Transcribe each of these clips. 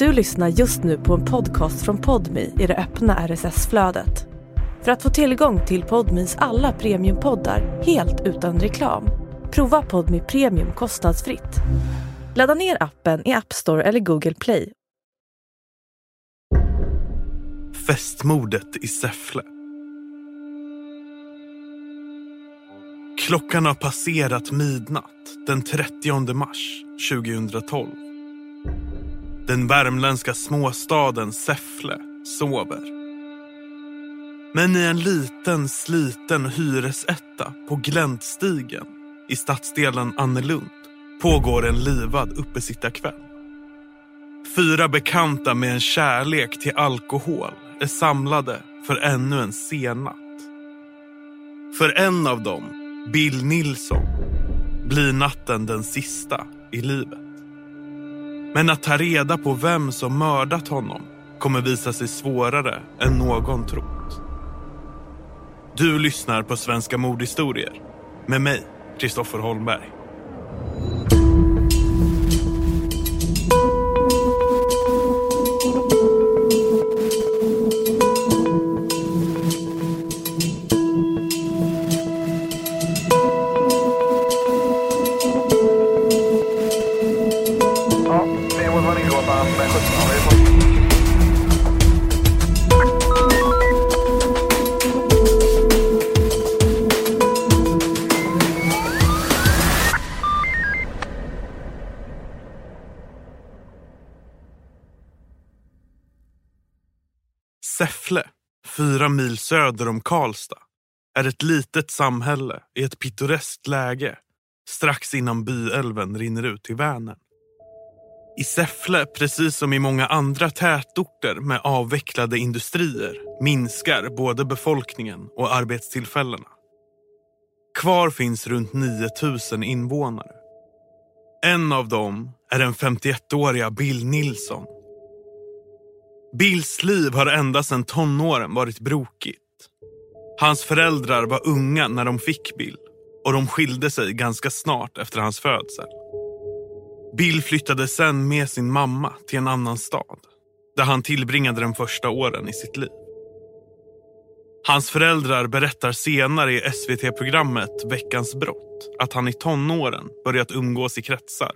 Du lyssnar just nu på en podcast från Podmi i det öppna RSS-flödet. För att få tillgång till Podmis alla premiumpoddar helt utan reklam, prova Podmi Premium kostnadsfritt. Ladda ner appen i App Store eller Google Play. Festmordet i Säffle. Klockan har passerat midnatt den 30 mars 2012. Den värmländska småstaden Säffle sover. Men i en liten sliten hyresetta på Gläntstigen i stadsdelen Annelund pågår en livad uppesittarkväll. Fyra bekanta med en kärlek till alkohol är samlade för ännu en sennatt. För en av dem, Bill Nilsson, blir natten den sista i livet. Men att ta reda på vem som mördat honom kommer visa sig svårare än någon trott. Du lyssnar på Svenska mordhistorier med mig, Kristoffer Holmberg. Säffle, fyra mil söder om Karlstad, är ett litet samhälle i ett pittoreskt läge strax innan byälven rinner ut i Vänern. I Säffle, precis som i många andra tätorter med avvecklade industrier, minskar både befolkningen och arbetstillfällena. Kvar finns runt 9000 invånare. En av dem är den 51-åriga Bill Nilsson Bills liv har ända sedan tonåren varit brokigt. Hans föräldrar var unga när de fick Bill och de skilde sig ganska snart efter hans födsel. Bill flyttade sen med sin mamma till en annan stad där han tillbringade de första åren i sitt liv. Hans föräldrar berättar senare i SVT-programmet Veckans brott att han i tonåren börjat umgås i kretsar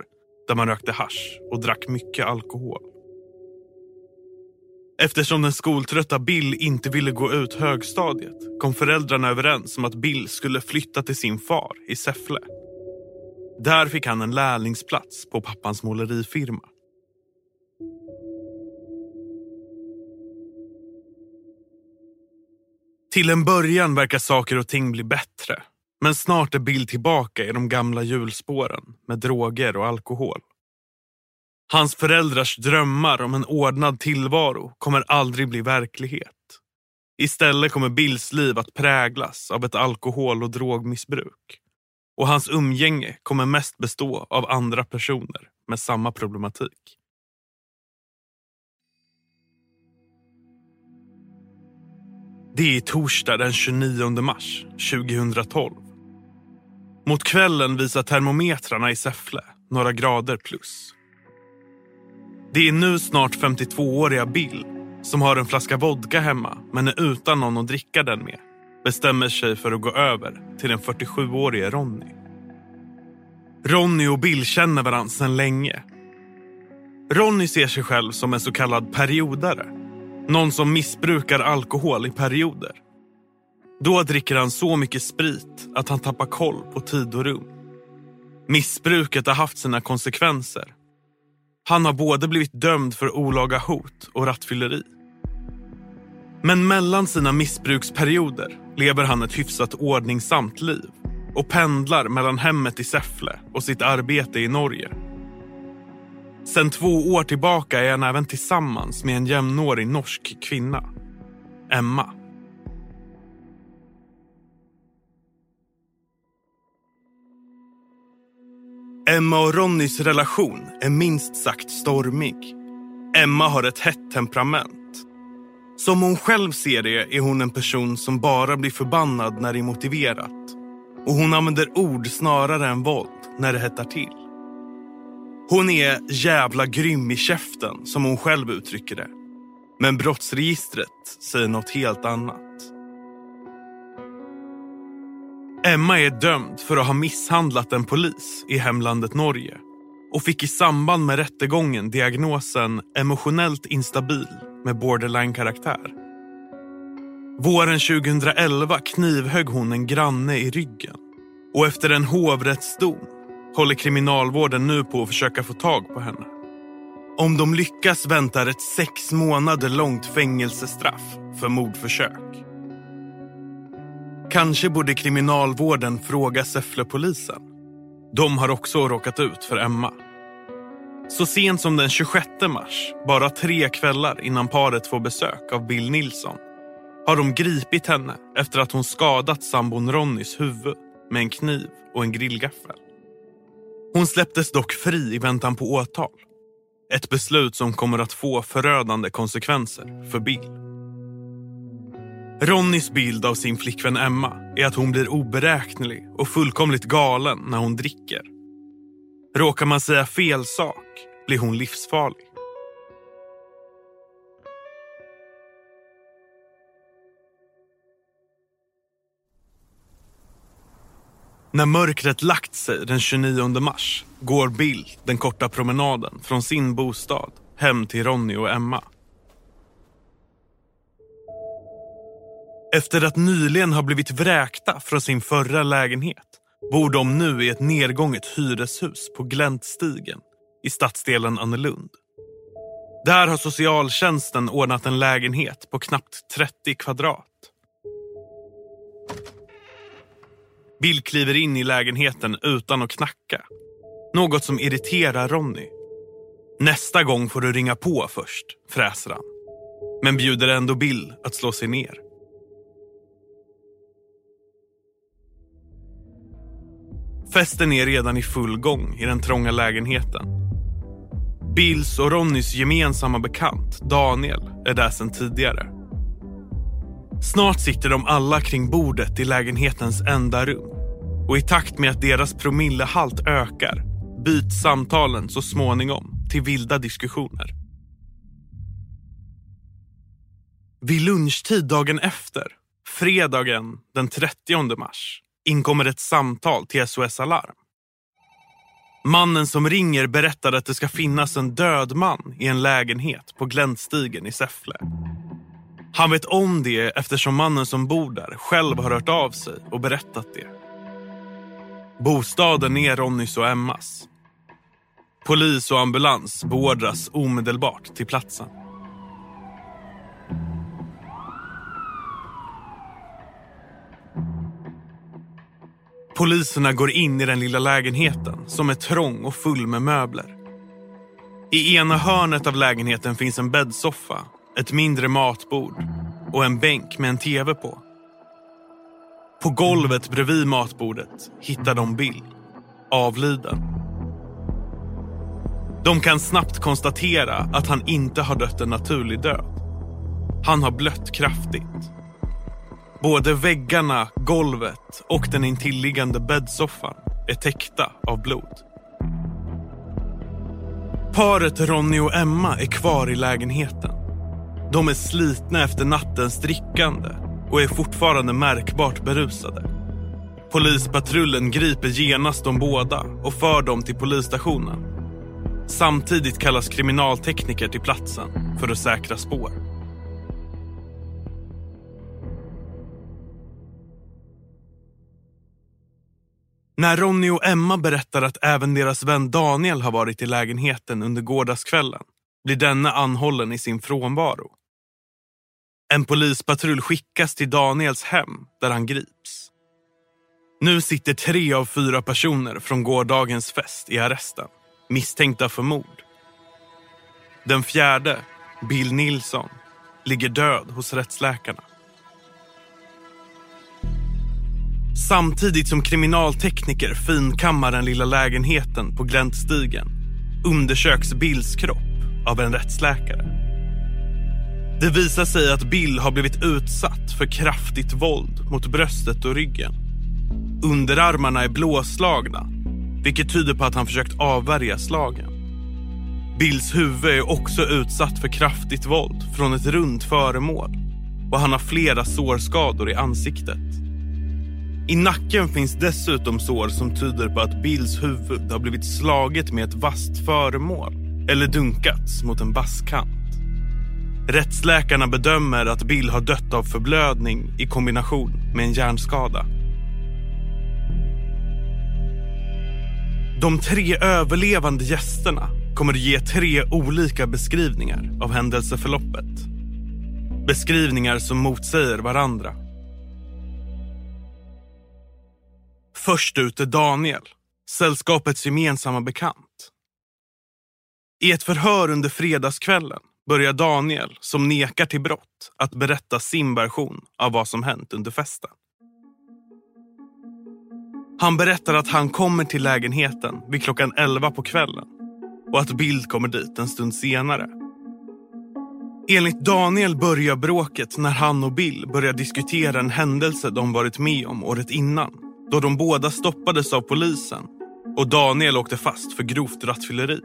där man rökte hasch och drack mycket alkohol. Eftersom den skoltrötta Bill inte ville gå ut högstadiet kom föräldrarna överens om att Bill skulle flytta till sin far i Säffle. Där fick han en lärlingsplats på pappans målerifirma. Till en början verkar saker och ting bli bättre. Men snart är Bill tillbaka i de gamla hjulspåren med droger och alkohol. Hans föräldrars drömmar om en ordnad tillvaro kommer aldrig bli verklighet. Istället kommer Bills liv att präglas av ett alkohol och drogmissbruk. Och hans umgänge kommer mest bestå av andra personer med samma problematik. Det är torsdag den 29 mars 2012. Mot kvällen visar termometrarna i Säffle några grader plus. Det är nu snart 52-åriga Bill som har en flaska vodka hemma men är utan någon att dricka den med bestämmer sig för att gå över till den 47-årige Ronny. Ronny och Bill känner varandra sedan länge. Ronny ser sig själv som en så kallad periodare. Någon som missbrukar alkohol i perioder. Då dricker han så mycket sprit att han tappar koll på tid och rum. Missbruket har haft sina konsekvenser han har både blivit dömd för olaga hot och rattfylleri. Men mellan sina missbruksperioder lever han ett hyfsat ordningsamt liv och pendlar mellan hemmet i Säffle och sitt arbete i Norge. Sen två år tillbaka är han även tillsammans med en jämnårig norsk kvinna, Emma. Emma och Ronnys relation är minst sagt stormig. Emma har ett hett temperament. Som hon själv ser det är hon en person som bara blir förbannad när det är motiverat. Och hon använder ord snarare än våld när det hettar till. Hon är jävla grym i käften, som hon själv uttrycker det. Men brottsregistret säger något helt annat. Emma är dömd för att ha misshandlat en polis i hemlandet Norge och fick i samband med rättegången diagnosen emotionellt instabil med borderline-karaktär. Våren 2011 knivhögg hon en granne i ryggen och efter en hovrättsdom håller kriminalvården nu på att försöka få tag på henne. Om de lyckas väntar ett sex månader långt fängelsestraff för mordförsök. Kanske borde kriminalvården fråga Säfflepolisen. De har också råkat ut för Emma. Så sent som den 26 mars, bara tre kvällar innan paret får besök av Bill Nilsson, har de gripit henne efter att hon skadat sambon Ronnys huvud med en kniv och en grillgaffel. Hon släpptes dock fri i väntan på åtal. Ett beslut som kommer att få förödande konsekvenser för Bill. Ronnys bild av sin flickvän Emma är att hon blir oberäknelig och fullkomligt galen när hon dricker. Råkar man säga fel sak blir hon livsfarlig. När mörkret lagt sig den 29 mars går Bill den korta promenaden från sin bostad hem till Ronny och Emma. Efter att nyligen ha blivit vräkta från sin förra lägenhet bor de nu i ett nedgånget hyreshus på Gläntstigen i stadsdelen Annelund. Där har socialtjänsten ordnat en lägenhet på knappt 30 kvadrat. Bill kliver in i lägenheten utan att knacka. Något som irriterar Ronny. Nästa gång får du ringa på först, fräser han. Men bjuder ändå Bill att slå sig ner. Festen är redan i full gång i den trånga lägenheten. Bills och Ronnys gemensamma bekant Daniel är där sedan tidigare. Snart sitter de alla kring bordet i lägenhetens enda rum. Och i takt med att deras promillehalt ökar byts samtalen så småningom till vilda diskussioner. Vid lunchtid dagen efter, fredagen den 30 mars, inkommer ett samtal till SOS Alarm. Mannen som ringer berättar att det ska finnas en död man i en lägenhet på Gläntstigen i Säffle. Han vet om det eftersom mannen som bor där själv har hört av sig och berättat det. Bostaden är Ronnys och Emmas. Polis och ambulans beordras omedelbart till platsen. Poliserna går in i den lilla lägenheten som är trång och full med möbler. I ena hörnet av lägenheten finns en bäddsoffa, ett mindre matbord och en bänk med en tv på. På golvet bredvid matbordet hittar de Bill, avliden. De kan snabbt konstatera att han inte har dött en naturlig död. Han har blött kraftigt. Både väggarna, golvet och den intilliggande bäddsoffan är täckta av blod. Paret Ronny och Emma är kvar i lägenheten. De är slitna efter nattens drickande och är fortfarande märkbart berusade. Polispatrullen griper genast de båda och för dem till polisstationen. Samtidigt kallas kriminaltekniker till platsen för att säkra spår. När Ronny och Emma berättar att även deras vän Daniel har varit i lägenheten under gårdagskvällen blir denne anhållen i sin frånvaro. En polispatrull skickas till Daniels hem där han grips. Nu sitter tre av fyra personer från gårdagens fest i arresten, misstänkta för mord. Den fjärde, Bill Nilsson, ligger död hos rättsläkarna. Samtidigt som kriminaltekniker finkammar den lilla lägenheten på Gläntstigen undersöks Bills kropp av en rättsläkare. Det visar sig att Bill har blivit utsatt för kraftigt våld mot bröstet och ryggen. Underarmarna är blåslagna, vilket tyder på att han försökt avvärja slagen. Bills huvud är också utsatt för kraftigt våld från ett runt föremål och han har flera sårskador i ansiktet. I nacken finns dessutom sår som tyder på att Bills huvud har blivit slaget med ett vasst föremål eller dunkats mot en basskant. Rättsläkarna bedömer att Bill har dött av förblödning i kombination med en hjärnskada. De tre överlevande gästerna kommer att ge tre olika beskrivningar av händelseförloppet. Beskrivningar som motsäger varandra. Först ut är Daniel, sällskapets gemensamma bekant. I ett förhör under fredagskvällen börjar Daniel, som nekar till brott, att berätta sin version av vad som hänt under festen. Han berättar att han kommer till lägenheten vid klockan 11 på kvällen och att Bill kommer dit en stund senare. Enligt Daniel börjar bråket när han och Bill börjar diskutera en händelse de varit med om året innan då de båda stoppades av polisen och Daniel åkte fast för grovt rattfylleri.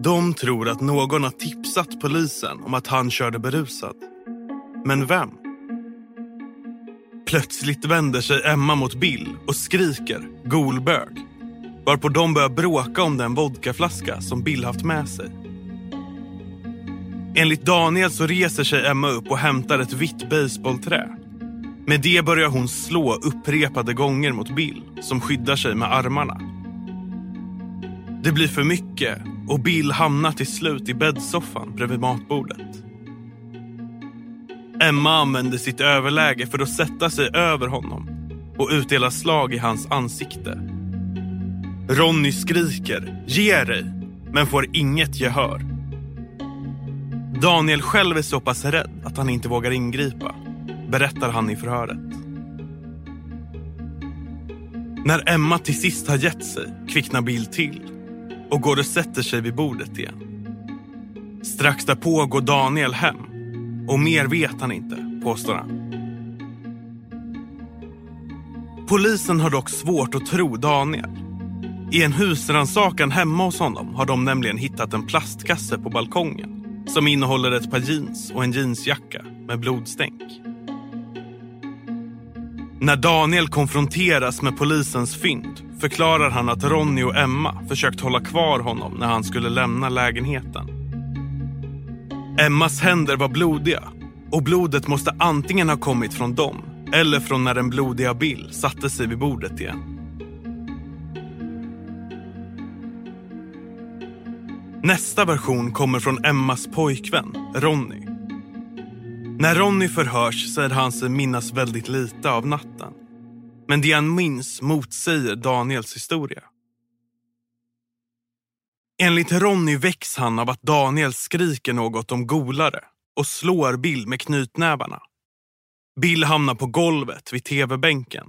De tror att någon har tipsat polisen om att han körde berusad. Men vem? Plötsligt vänder sig Emma mot Bill och skriker golbög. Varpå de börjar bråka om den vodkaflaska som Bill haft med sig. Enligt Daniel så reser sig Emma upp och hämtar ett vitt baseballträ. Med det börjar hon slå upprepade gånger mot Bill som skyddar sig med armarna. Det blir för mycket och Bill hamnar till slut i bäddsoffan bredvid matbordet. Emma använder sitt överläge för att sätta sig över honom och utdela slag i hans ansikte. Ronny skriker “Ge dig!” men får inget gehör. Daniel själv är så pass rädd att han inte vågar ingripa, berättar han i förhöret. När Emma till sist har gett sig kvicknar Bill till och går och sätter sig vid bordet igen. Strax därpå går Daniel hem och mer vet han inte, påstår han. Polisen har dock svårt att tro Daniel. I en husrannsakan hemma hos honom har de nämligen hittat en plastkasse på balkongen som innehåller ett par jeans och en jeansjacka med blodstänk. När Daniel konfronteras med polisens fynd förklarar han att Ronny och Emma försökt hålla kvar honom när han skulle lämna lägenheten. Emmas händer var blodiga och blodet måste antingen ha kommit från dem eller från när den blodiga Bill satte sig vid bordet igen. Nästa version kommer från Emmas pojkvän, Ronny. När Ronny förhörs säger han sig minnas väldigt lite av natten. Men det han minns motsäger Daniels historia. Enligt Ronny väcks han av att Daniel skriker något om golare och slår Bill med knytnävarna. Bill hamnar på golvet vid tv-bänken.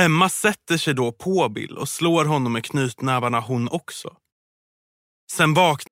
Emma sätter sig då på Bill och slår honom med knytnävarna hon också. Sen vaknar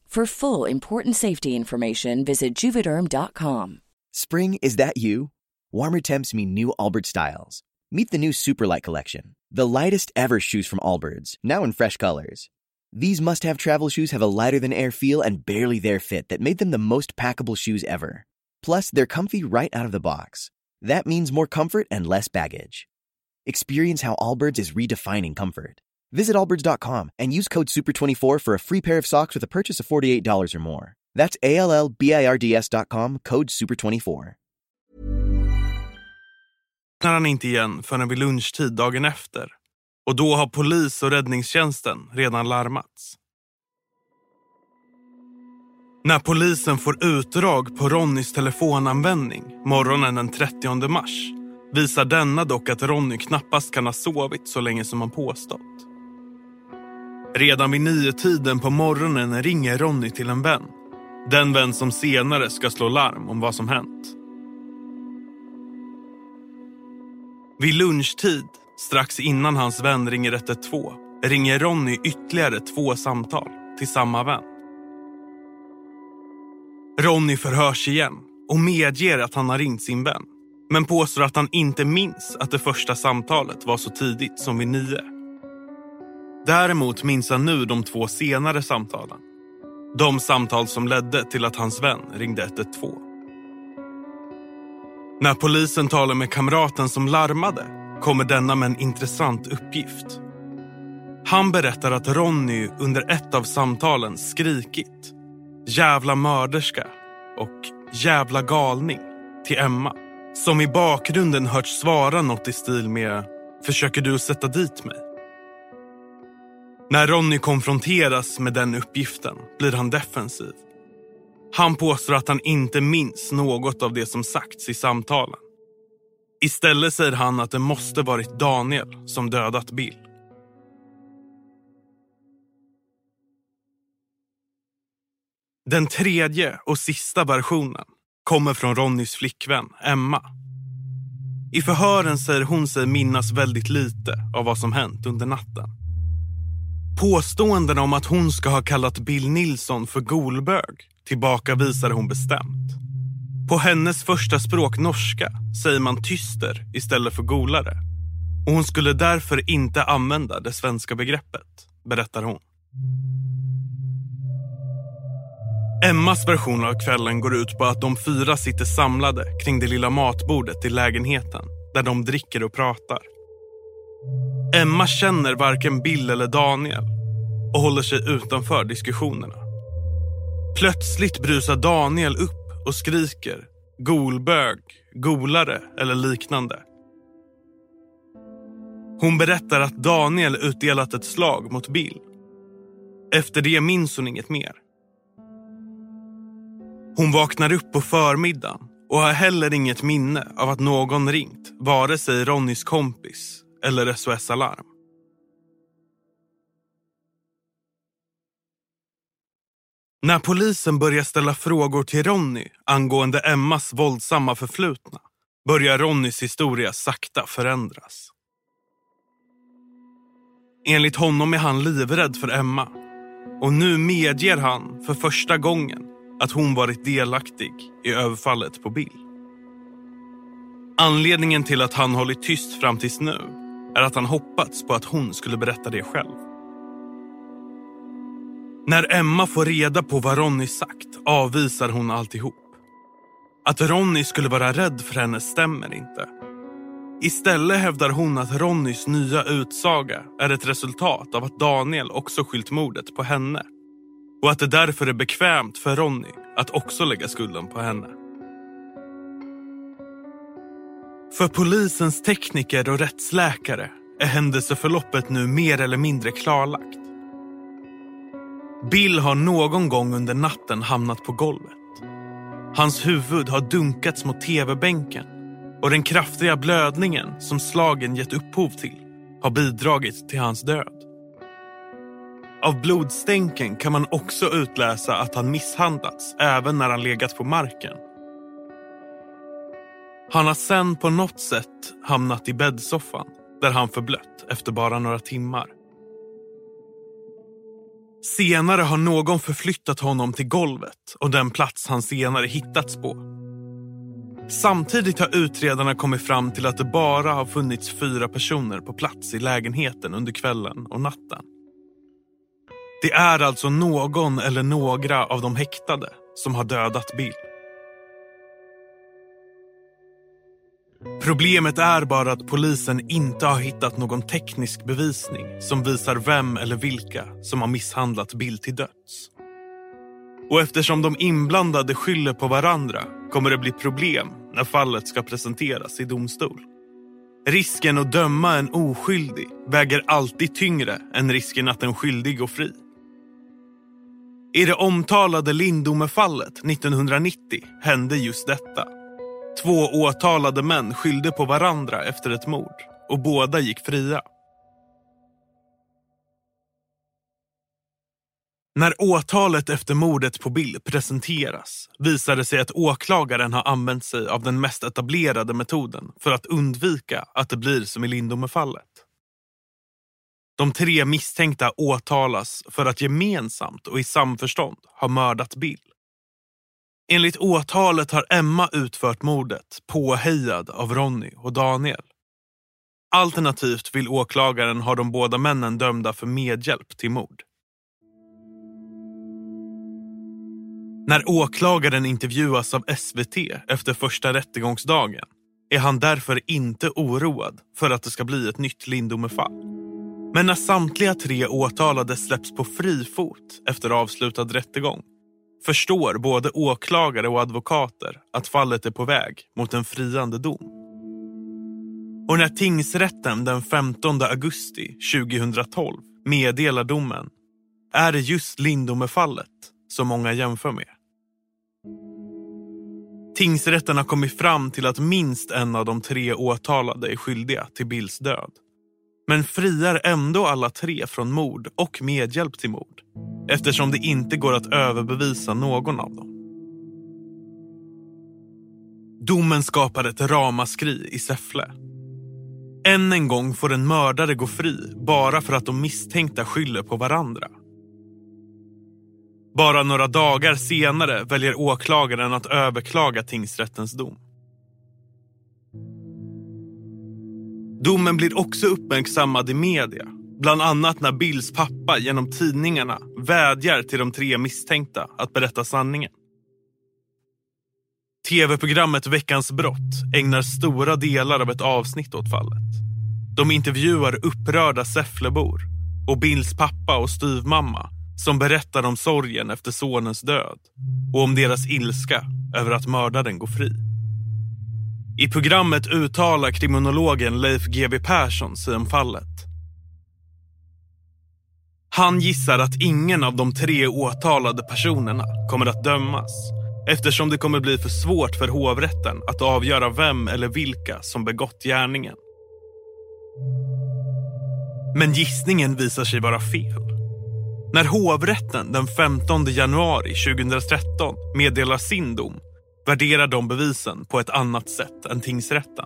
For full important safety information, visit juvederm.com. Spring, is that you? Warmer temps mean new Albert styles. Meet the new Superlight Collection, the lightest ever shoes from Allbirds, now in fresh colors. These must have travel shoes have a lighter than air feel and barely there fit that made them the most packable shoes ever. Plus, they're comfy right out of the box. That means more comfort and less baggage. Experience how Allbirds is redefining comfort. Visit allbirds.com and use code SUPER24 for a free pair of socks with a purchase of $48 or more. That's ALLBIRDS.com, code SUPER24. när han inte igen förrän vid lunchtid dagen efter. Och då har polis och räddningstjänsten redan larmats. När polisen får utdrag på Ronnys telefonanvändning morgonen den 30 mars visar denna dock att Ronny knappast kan ha sovit så länge som han påstått. Redan vid niotiden på morgonen ringer Ronny till en vän. Den vän som senare ska slå larm om vad som hänt. Vid lunchtid, strax innan hans vän ringer 112, ringer Ronny ytterligare två samtal till samma vän. Ronny förhörs igen och medger att han har ringt sin vän men påstår att han inte minns att det första samtalet var så tidigt som vid nio. Däremot minns han nu de två senare samtalen. De samtal som ledde till att hans vän ringde 112. När polisen talar med kamraten som larmade kommer denna med en intressant uppgift. Han berättar att Ronny under ett av samtalen skrikit “jävla mörderska” och “jävla galning” till Emma som i bakgrunden hört svara något i stil med “försöker du sätta dit mig?” När Ronny konfronteras med den uppgiften blir han defensiv. Han påstår att han inte minns något av det som sagts i samtalen. Istället säger han att det måste varit Daniel som dödat Bill. Den tredje och sista versionen kommer från Ronnys flickvän Emma. I förhören säger hon sig minnas väldigt lite av vad som hänt under natten. Påståenden om att hon ska ha kallat Bill Nilsson för golbög tillbakavisar hon bestämt. På hennes första språk norska säger man tyster istället för golare. Och hon skulle därför inte använda det svenska begreppet, berättar hon. Emmas version av kvällen går ut på att de fyra sitter samlade kring det lilla matbordet i lägenheten där de dricker och pratar. Emma känner varken Bill eller Daniel och håller sig utanför diskussionerna. Plötsligt brusar Daniel upp och skriker golbög, golare eller liknande. Hon berättar att Daniel utdelat ett slag mot Bill. Efter det minns hon inget mer. Hon vaknar upp på förmiddagen och har heller inget minne av att någon ringt vare sig Ronnys kompis eller SOS Alarm. När polisen börjar ställa frågor till Ronny angående Emmas våldsamma förflutna börjar Ronnys historia sakta förändras. Enligt honom är han livrädd för Emma och nu medger han för första gången att hon varit delaktig i överfallet på Bill. Anledningen till att han hållit tyst fram tills nu är att han hoppats på att hon skulle berätta det själv. När Emma får reda på vad Ronny sagt avvisar hon alltihop. Att Ronny skulle vara rädd för henne stämmer inte. Istället hävdar hon att Ronnys nya utsaga är ett resultat av att Daniel också skylt mordet på henne och att det därför är bekvämt för Ronny att också lägga skulden på henne. För polisens tekniker och rättsläkare är händelseförloppet nu mer eller mindre klarlagt. Bill har någon gång under natten hamnat på golvet. Hans huvud har dunkats mot tv-bänken och den kraftiga blödningen som slagen gett upphov till har bidragit till hans död. Av blodstänken kan man också utläsa att han misshandlats även när han legat på marken. Han har sen på något sätt hamnat i bäddsoffan där han förblött efter bara några timmar. Senare har någon förflyttat honom till golvet och den plats han senare hittats på. Samtidigt har utredarna kommit fram till att det bara har funnits fyra personer på plats i lägenheten under kvällen och natten. Det är alltså någon eller några av de häktade som har dödat Bill. Problemet är bara att polisen inte har hittat någon teknisk bevisning som visar vem eller vilka som har misshandlat Bill till döds. Och eftersom de inblandade skyller på varandra kommer det bli problem när fallet ska presenteras i domstol. Risken att döma en oskyldig väger alltid tyngre än risken att en skyldig går fri. I det omtalade Lindome-fallet 1990 hände just detta. Två åtalade män skyllde på varandra efter ett mord och båda gick fria. När åtalet efter mordet på Bill presenteras visar det sig att åklagaren har använt sig av den mest etablerade metoden för att undvika att det blir som i Lindome-fallet. De tre misstänkta åtalas för att gemensamt och i samförstånd ha mördat Bill. Enligt åtalet har Emma utfört mordet påhejad av Ronny och Daniel. Alternativt vill åklagaren ha de båda männen dömda för medhjälp till mord. När åklagaren intervjuas av SVT efter första rättegångsdagen är han därför inte oroad för att det ska bli ett nytt Lindomefall. Men när samtliga tre åtalade släpps på fri fot efter avslutad rättegång förstår både åklagare och advokater att fallet är på väg mot en friande dom. Och när tingsrätten den 15 augusti 2012 meddelar domen är det just Lindome-fallet som många jämför med. Tingsrätten har kommit fram till att minst en av de tre åtalade är skyldiga till Bills död. Men friar ändå alla tre från mord och medhjälp till mord eftersom det inte går att överbevisa någon av dem. Domen skapar ett ramaskri i Säffle. Än en gång får en mördare gå fri bara för att de misstänkta skyller på varandra. Bara några dagar senare väljer åklagaren att överklaga tingsrättens dom. Domen blir också uppmärksammad i media. Bland annat när Bills pappa genom tidningarna vädjar till de tre misstänkta att berätta sanningen. Tv-programmet Veckans brott ägnar stora delar av ett avsnitt åt fallet. De intervjuar upprörda Säfflebor och Bills pappa och styvmamma som berättar om sorgen efter sonens död och om deras ilska över att mördaren går fri. I programmet uttalar kriminologen Leif GW Persson sig om fallet. Han gissar att ingen av de tre åtalade personerna kommer att dömas eftersom det kommer bli för svårt för hovrätten att avgöra vem eller vilka som begått gärningen. Men gissningen visar sig vara fel. När hovrätten den 15 januari 2013 meddelar sin dom värderar de bevisen på ett annat sätt än tingsrätten.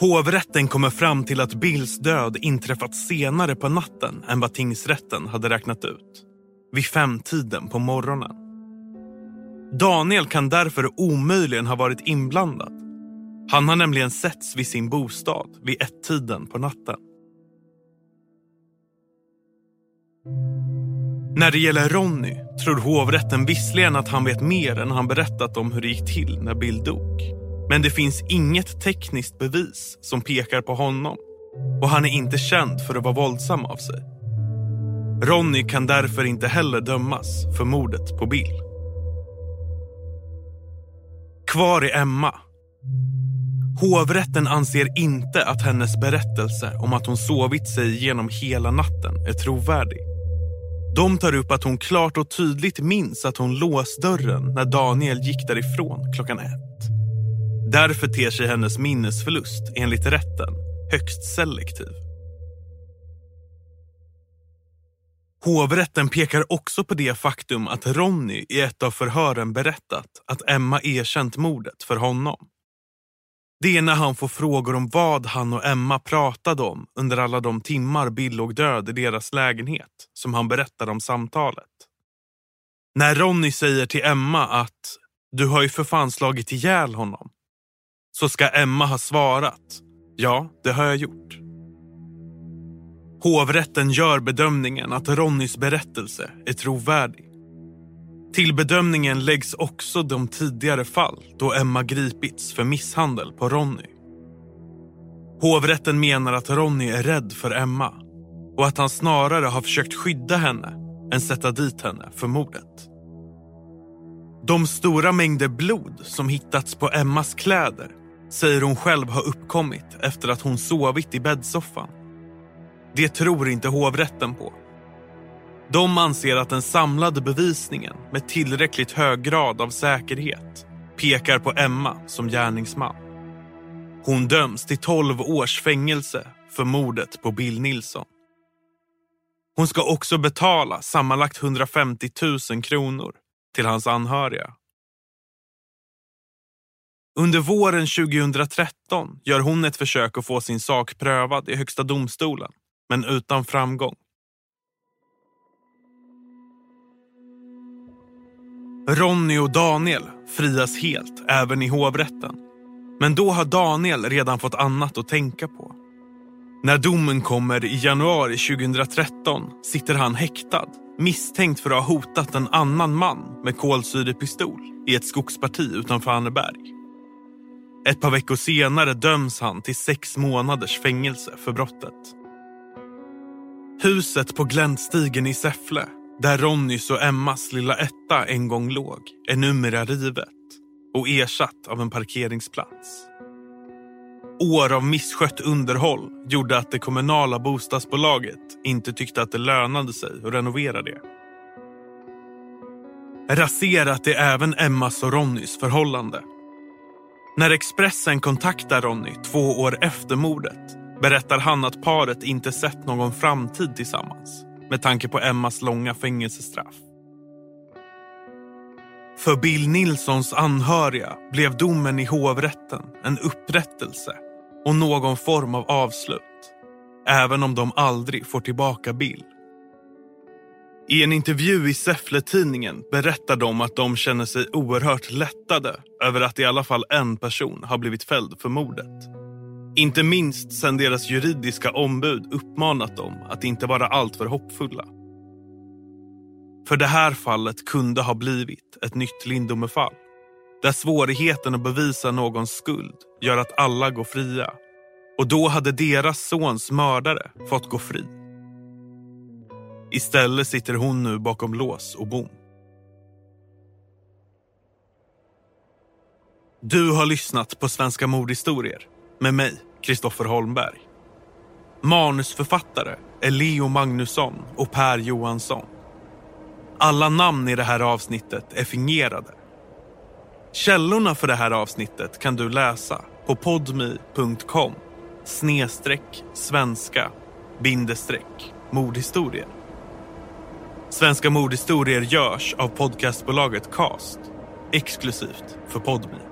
Hovrätten kommer fram till att Bills död inträffat senare på natten än vad tingsrätten hade räknat ut. Vid femtiden på morgonen. Daniel kan därför omöjligen ha varit inblandad. Han har nämligen setts vid sin bostad vid ett-tiden på natten. När det gäller Ronny tror hovrätten visserligen att han vet mer än han berättat om hur det gick till när Bill dog. Men det finns inget tekniskt bevis som pekar på honom och han är inte känd för att vara våldsam av sig. Ronny kan därför inte heller dömas för mordet på Bill. Kvar är Emma. Hovrätten anser inte att hennes berättelse om att hon sovit sig genom hela natten är trovärdig. De tar upp att hon klart och tydligt minns att hon låst dörren när Daniel gick därifrån klockan ett. Därför ter sig hennes minnesförlust enligt rätten högst selektiv. Hovrätten pekar också på det faktum att Ronny i ett av förhören berättat att Emma erkänt mordet för honom. Det är när han får frågor om vad han och Emma pratade om under alla de timmar Bill låg död i deras lägenhet som han berättar om samtalet. När Ronny säger till Emma att du har ju för fan slagit ihjäl honom så ska Emma ha svarat ja, det har jag gjort. Hovrätten gör bedömningen att Ronnys berättelse är trovärdig. Till bedömningen läggs också de tidigare fall då Emma gripits för misshandel på Ronny. Hovrätten menar att Ronny är rädd för Emma och att han snarare har försökt skydda henne än sätta dit henne för mordet. De stora mängder blod som hittats på Emmas kläder säger hon själv har uppkommit efter att hon sovit i bäddsoffan. Det tror inte hovrätten på. De anser att den samlade bevisningen med tillräckligt hög grad av säkerhet pekar på Emma som gärningsman. Hon döms till 12 års fängelse för mordet på Bill Nilsson. Hon ska också betala sammanlagt 150 000 kronor till hans anhöriga. Under våren 2013 gör hon ett försök att få sin sak prövad i Högsta domstolen, men utan framgång. Ronny och Daniel frias helt, även i hovrätten. Men då har Daniel redan fått annat att tänka på. När domen kommer i januari 2013 sitter han häktad misstänkt för att ha hotat en annan man med kolsyrepistol i ett skogsparti utanför Anneberg. Ett par veckor senare döms han till sex månaders fängelse för brottet. Huset på Gläntstigen i Säffle, där Ronnys och Emmas lilla etta en gång låg, är numera rivet och ersatt av en parkeringsplats. År av misskött underhåll gjorde att det kommunala bostadsbolaget inte tyckte att det lönade sig att renovera det. Raserat är även Emmas och Ronnys förhållande. När Expressen kontaktar Ronny två år efter mordet berättar han att paret inte sett någon framtid tillsammans med tanke på Emmas långa fängelsestraff. För Bill Nilssons anhöriga blev domen i hovrätten en upprättelse och någon form av avslut. Även om de aldrig får tillbaka Bill. I en intervju i Säffle-tidningen berättar de att de känner sig oerhört lättade över att i alla fall en person har blivit fälld för mordet. Inte minst sen deras juridiska ombud uppmanat dem att inte vara alltför hoppfulla. För det här fallet kunde ha blivit ett nytt Lindomefall. Där svårigheten att bevisa någons skuld gör att alla går fria. Och då hade deras sons mördare fått gå fri. Istället sitter hon nu bakom lås och bom. Du har lyssnat på Svenska mordhistorier med mig, Kristoffer Holmberg. Manusförfattare är Leo Magnusson och Per Johansson. Alla namn i det här avsnittet är fingerade. Källorna för det här avsnittet kan du läsa på podmi.com snedstreck svenska bindestreck mordhistorier. Svenska mordhistorier görs av podcastbolaget Cast exklusivt för Podmi.